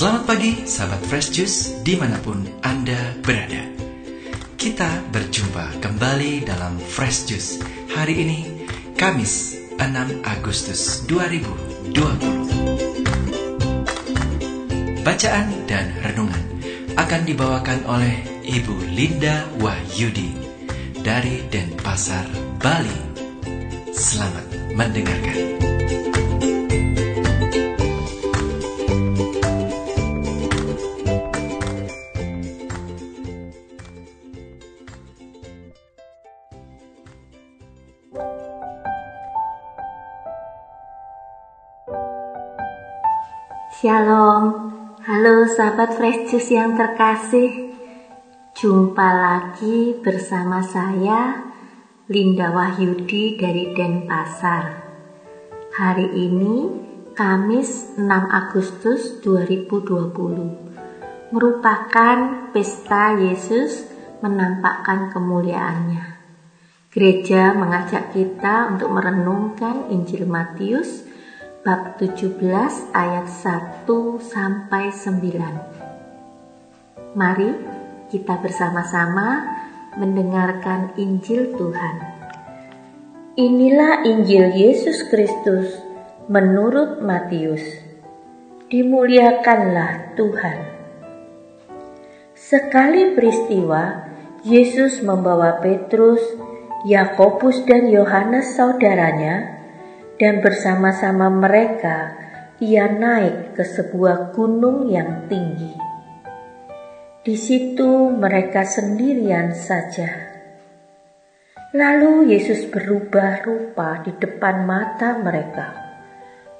Selamat pagi sahabat Fresh Juice di mana pun Anda berada Kita berjumpa kembali dalam Fresh Juice Hari ini Kamis 6 Agustus 2020 Bacaan dan renungan akan dibawakan oleh Ibu Linda Wahyudi dari Denpasar, Bali. Selamat mendengarkan. Shalom, halo sahabat Fresh Juice yang terkasih. Jumpa lagi bersama saya Linda Wahyudi dari Denpasar. Hari ini Kamis 6 Agustus 2020 Merupakan pesta Yesus menampakkan kemuliaannya. Gereja mengajak kita untuk merenungkan Injil Matius bab 17 ayat 1 sampai 9. Mari kita bersama-sama mendengarkan Injil Tuhan. Inilah Injil Yesus Kristus menurut Matius. Dimuliakanlah Tuhan. Sekali peristiwa, Yesus membawa Petrus, Yakobus dan Yohanes saudaranya dan bersama-sama mereka ia naik ke sebuah gunung yang tinggi. Di situ mereka sendirian saja. Lalu Yesus berubah rupa di depan mata mereka.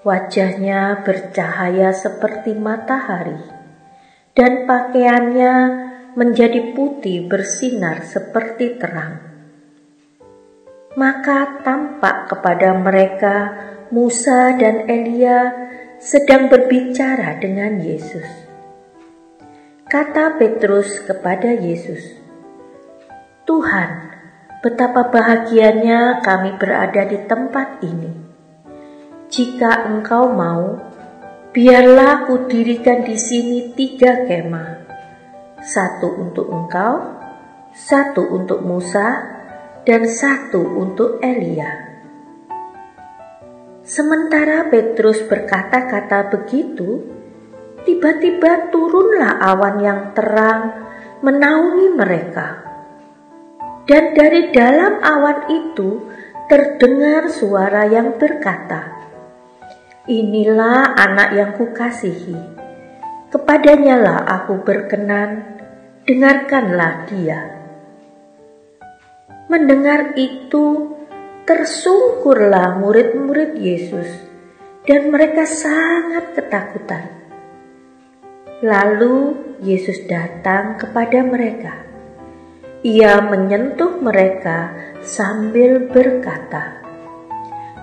Wajahnya bercahaya seperti matahari, dan pakaiannya menjadi putih bersinar seperti terang maka tampak kepada mereka Musa dan Elia sedang berbicara dengan Yesus. Kata Petrus kepada Yesus, "Tuhan, betapa bahagianya kami berada di tempat ini. Jika Engkau mau, biarlah aku dirikan di sini tiga kemah: satu untuk Engkau, satu untuk Musa, dan satu untuk Elia. Sementara Petrus berkata-kata begitu, tiba-tiba turunlah awan yang terang menaungi mereka. Dan dari dalam awan itu terdengar suara yang berkata, Inilah anak yang kukasihi, kepadanya lah aku berkenan, dengarkanlah dia. Mendengar itu, tersungkurlah murid-murid Yesus, dan mereka sangat ketakutan. Lalu Yesus datang kepada mereka. Ia menyentuh mereka sambil berkata,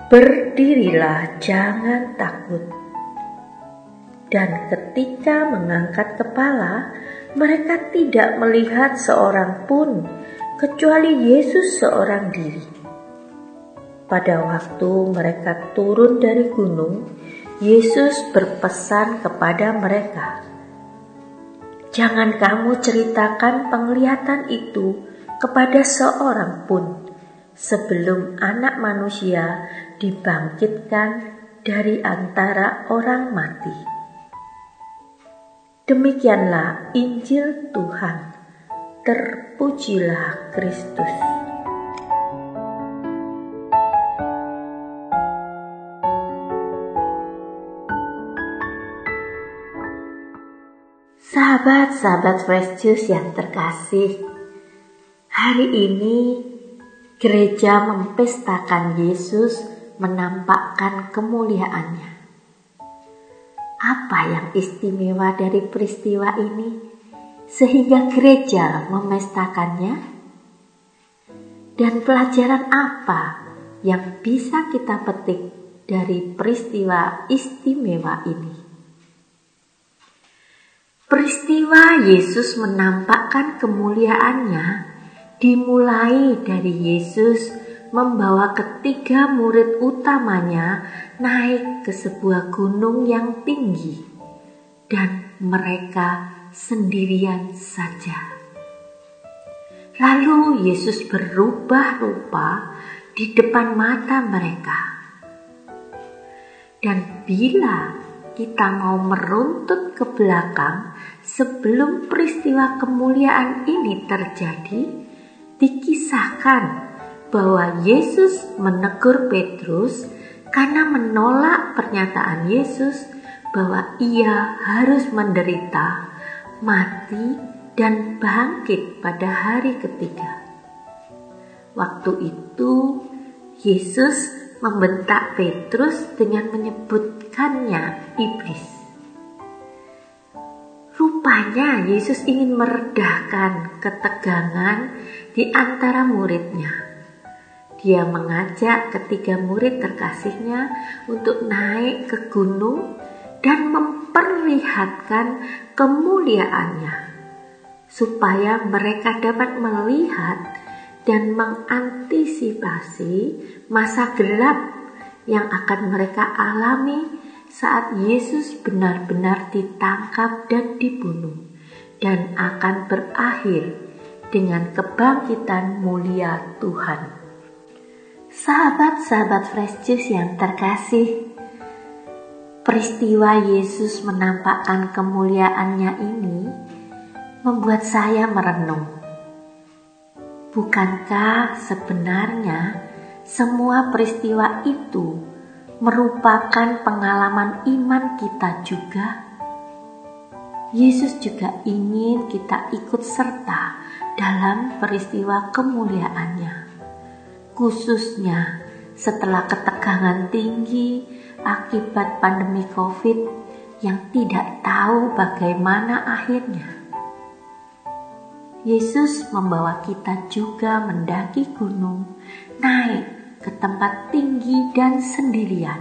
"Berdirilah, jangan takut." Dan ketika mengangkat kepala, mereka tidak melihat seorang pun kecuali Yesus seorang diri. Pada waktu mereka turun dari gunung, Yesus berpesan kepada mereka, "Jangan kamu ceritakan penglihatan itu kepada seorang pun sebelum Anak Manusia dibangkitkan dari antara orang mati." Demikianlah Injil Tuhan. Terpujilah Kristus. Sahabat-sahabat Fresh Juice yang terkasih, hari ini gereja mempestakan Yesus menampakkan kemuliaannya. Apa yang istimewa dari peristiwa ini? Sehingga gereja memestakannya? Dan pelajaran apa yang bisa kita petik dari peristiwa istimewa ini? Peristiwa Yesus menampakkan kemuliaannya dimulai dari Yesus membawa ketiga murid utamanya naik ke sebuah gunung yang tinggi dan mereka sendirian saja. Lalu Yesus berubah rupa di depan mata mereka. Dan bila kita mau meruntut ke belakang sebelum peristiwa kemuliaan ini terjadi, dikisahkan bahwa Yesus menegur Petrus karena menolak pernyataan Yesus bahwa ia harus menderita, mati, dan bangkit pada hari ketiga. Waktu itu, Yesus membentak Petrus dengan menyebutkannya iblis. Rupanya Yesus ingin meredahkan ketegangan di antara muridnya. Dia mengajak ketiga murid terkasihnya untuk naik ke gunung dan memperlihatkan kemuliaannya, supaya mereka dapat melihat dan mengantisipasi masa gelap yang akan mereka alami saat Yesus benar-benar ditangkap dan dibunuh dan akan berakhir dengan kebangkitan mulia Tuhan. Sahabat-sahabat Fresh Juice yang terkasih, peristiwa Yesus menampakkan kemuliaannya ini membuat saya merenung Bukankah sebenarnya semua peristiwa itu merupakan pengalaman iman kita juga? Yesus juga ingin kita ikut serta dalam peristiwa kemuliaannya, khususnya setelah ketegangan tinggi akibat pandemi COVID yang tidak tahu bagaimana akhirnya. Yesus membawa kita juga mendaki gunung, naik ke tempat tinggi dan sendirian.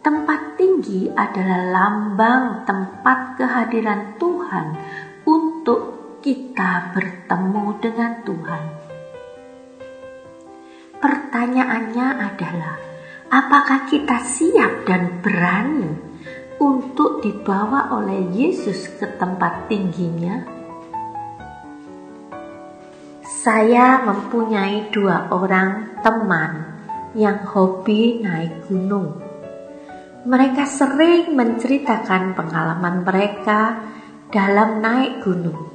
Tempat tinggi adalah lambang tempat kehadiran Tuhan untuk kita bertemu dengan Tuhan. Pertanyaannya adalah, apakah kita siap dan berani untuk dibawa oleh Yesus ke tempat tingginya? Saya mempunyai dua orang teman yang hobi naik gunung. Mereka sering menceritakan pengalaman mereka dalam naik gunung.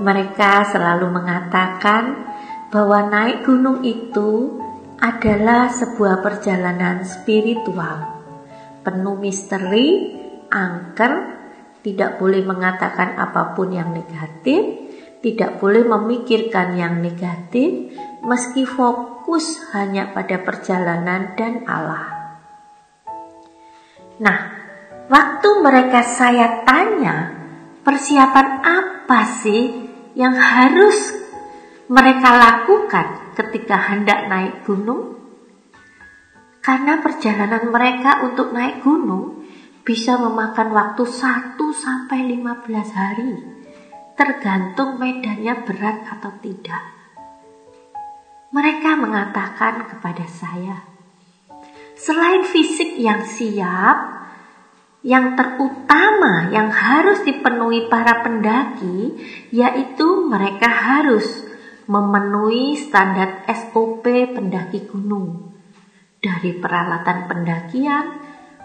Mereka selalu mengatakan bahwa naik gunung itu adalah sebuah perjalanan spiritual penuh misteri, angker, tidak boleh mengatakan apa pun yang negatif, tidak boleh memikirkan yang negatif meski fokus hanya pada perjalanan dan Allah. Nah, waktu mereka saya tanya, persiapan apa sih yang harus mereka lakukan ketika hendak naik gunung? Karena perjalanan mereka untuk naik gunung bisa memakan waktu 1 sampai 15 hari tergantung medannya berat atau tidak. Mereka mengatakan kepada saya, selain fisik yang siap, yang terutama yang harus dipenuhi para pendaki, yaitu mereka harus memenuhi standar SOP pendaki gunung, dari peralatan pendakian,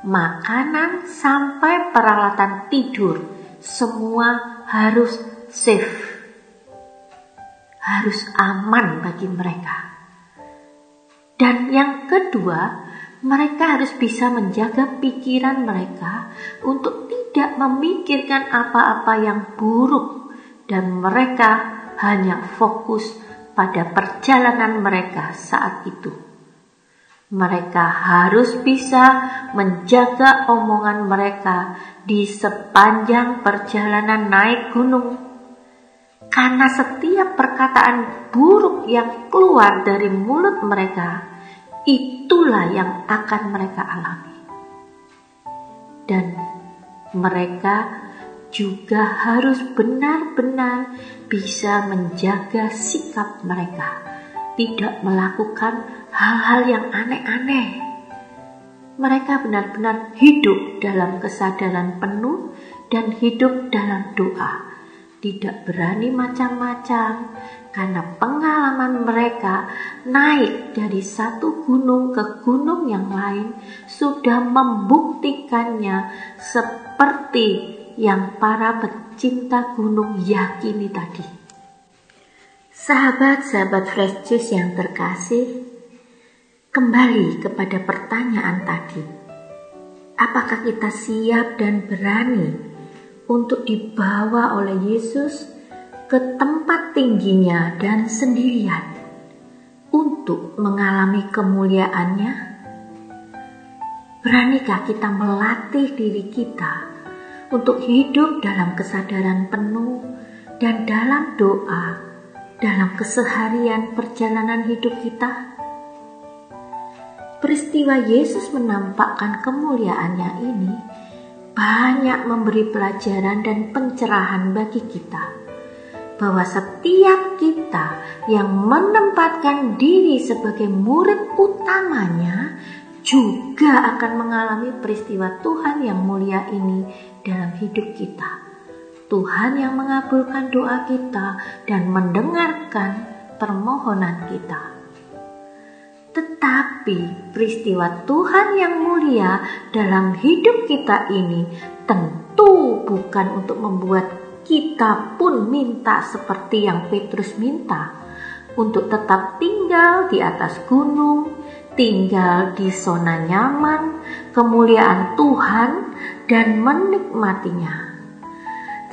makanan, sampai peralatan tidur, semua harus safe, harus aman bagi mereka. Dan yang kedua, mereka harus bisa menjaga pikiran mereka untuk tidak memikirkan apa-apa yang buruk, dan mereka hanya fokus pada perjalanan mereka saat itu. Mereka harus bisa menjaga omongan mereka di sepanjang perjalanan naik gunung karena setiap perkataan buruk yang keluar dari mulut mereka, itulah yang akan mereka alami. Dan mereka juga harus benar-benar bisa menjaga sikap mereka, tidak melakukan hal-hal yang aneh-aneh. mereka benar-benar hidup dalam kesadaran penuh dan hidup dalam doa. Tidak berani macam-macam karena pengalaman mereka naik dari satu gunung ke gunung yang lain sudah membuktikannya seperti yang para pecinta gunung yakini tadi. Sahabat-sahabat Fresh Juice yang terkasih, kembali kepada pertanyaan tadi. Apakah kita siap dan berani untuk dibawa oleh Yesus ke tempat tingginya dan sendirian untuk mengalami kemuliaannya? Beranikah kita melatih diri kita untuk hidup dalam kesadaran penuh dan dalam doa dalam keseharian perjalanan hidup kita? peristiwa Yesus menampakkan kemuliaannya ini banyak memberi pelajaran dan pencerahan bagi kita bahwa setiap kita yang menempatkan diri sebagai murid utamanya juga akan mengalami peristiwa Tuhan yang mulia ini dalam hidup kita. Tuhan yang mengabulkan doa kita dan mendengarkan permohonan kita. Tetapi peristiwa Tuhan yang mulia dalam hidup kita ini tentu bukan untuk membuat kita pun minta seperti yang Petrus minta untuk tetap tinggal di atas gunung, tinggal di zona nyaman, kemuliaan Tuhan dan menikmatinya.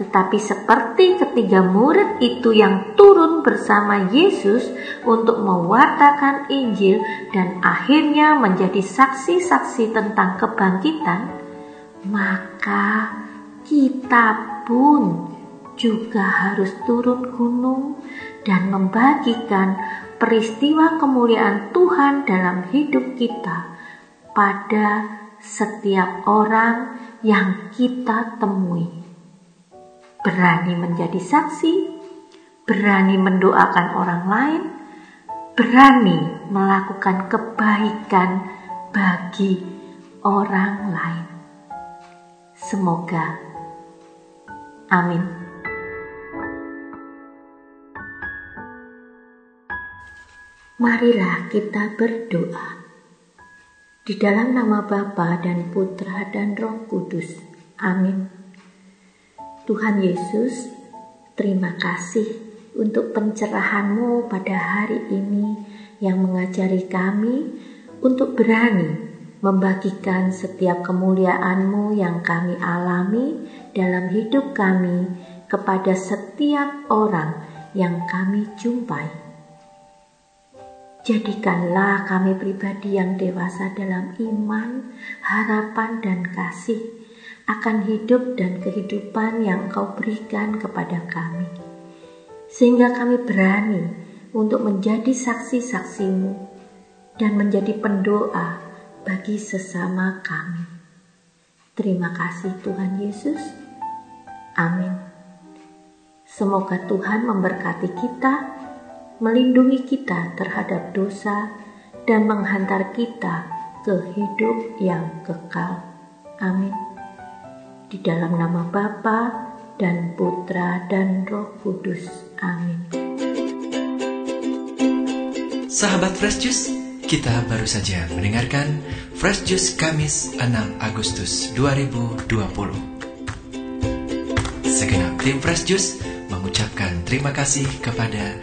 Tetapi seperti ketiga murid itu yang turun bersama Yesus untuk mewartakan Injil dan akhirnya menjadi saksi-saksi tentang kebangkitan, maka kita pun juga harus turun gunung dan membagikan peristiwa kemuliaan Tuhan dalam hidup kita pada setiap orang yang kita temui berani menjadi saksi, berani mendoakan orang lain, berani melakukan kebaikan bagi orang lain. Semoga, amin. Marilah kita berdoa di dalam nama Bapa dan Putra dan Roh Kudus. Amin. Tuhan Yesus, terima kasih untuk pencerahanmu pada hari ini yang mengajari kami untuk berani membagikan setiap kemuliaanmu yang kami alami dalam hidup kami kepada setiap orang yang kami jumpai. Jadikanlah kami pribadi yang dewasa dalam iman, harapan, dan kasih akan hidup dan kehidupan yang Engkau berikan kepada kami, sehingga kami berani untuk menjadi saksi-saksimu dan menjadi pendoa bagi sesama kami. Terima kasih Tuhan Yesus. Amin. Semoga Tuhan memberkati kita, melindungi kita terhadap dosa, dan menghantar kita ke hidup yang kekal. Amin di dalam nama Bapa dan Putra dan Roh Kudus. Amin. Sahabat Fresh Juice, kita baru saja mendengarkan Fresh Juice Kamis 6 Agustus 2020. Segenap tim Fresh Juice mengucapkan terima kasih kepada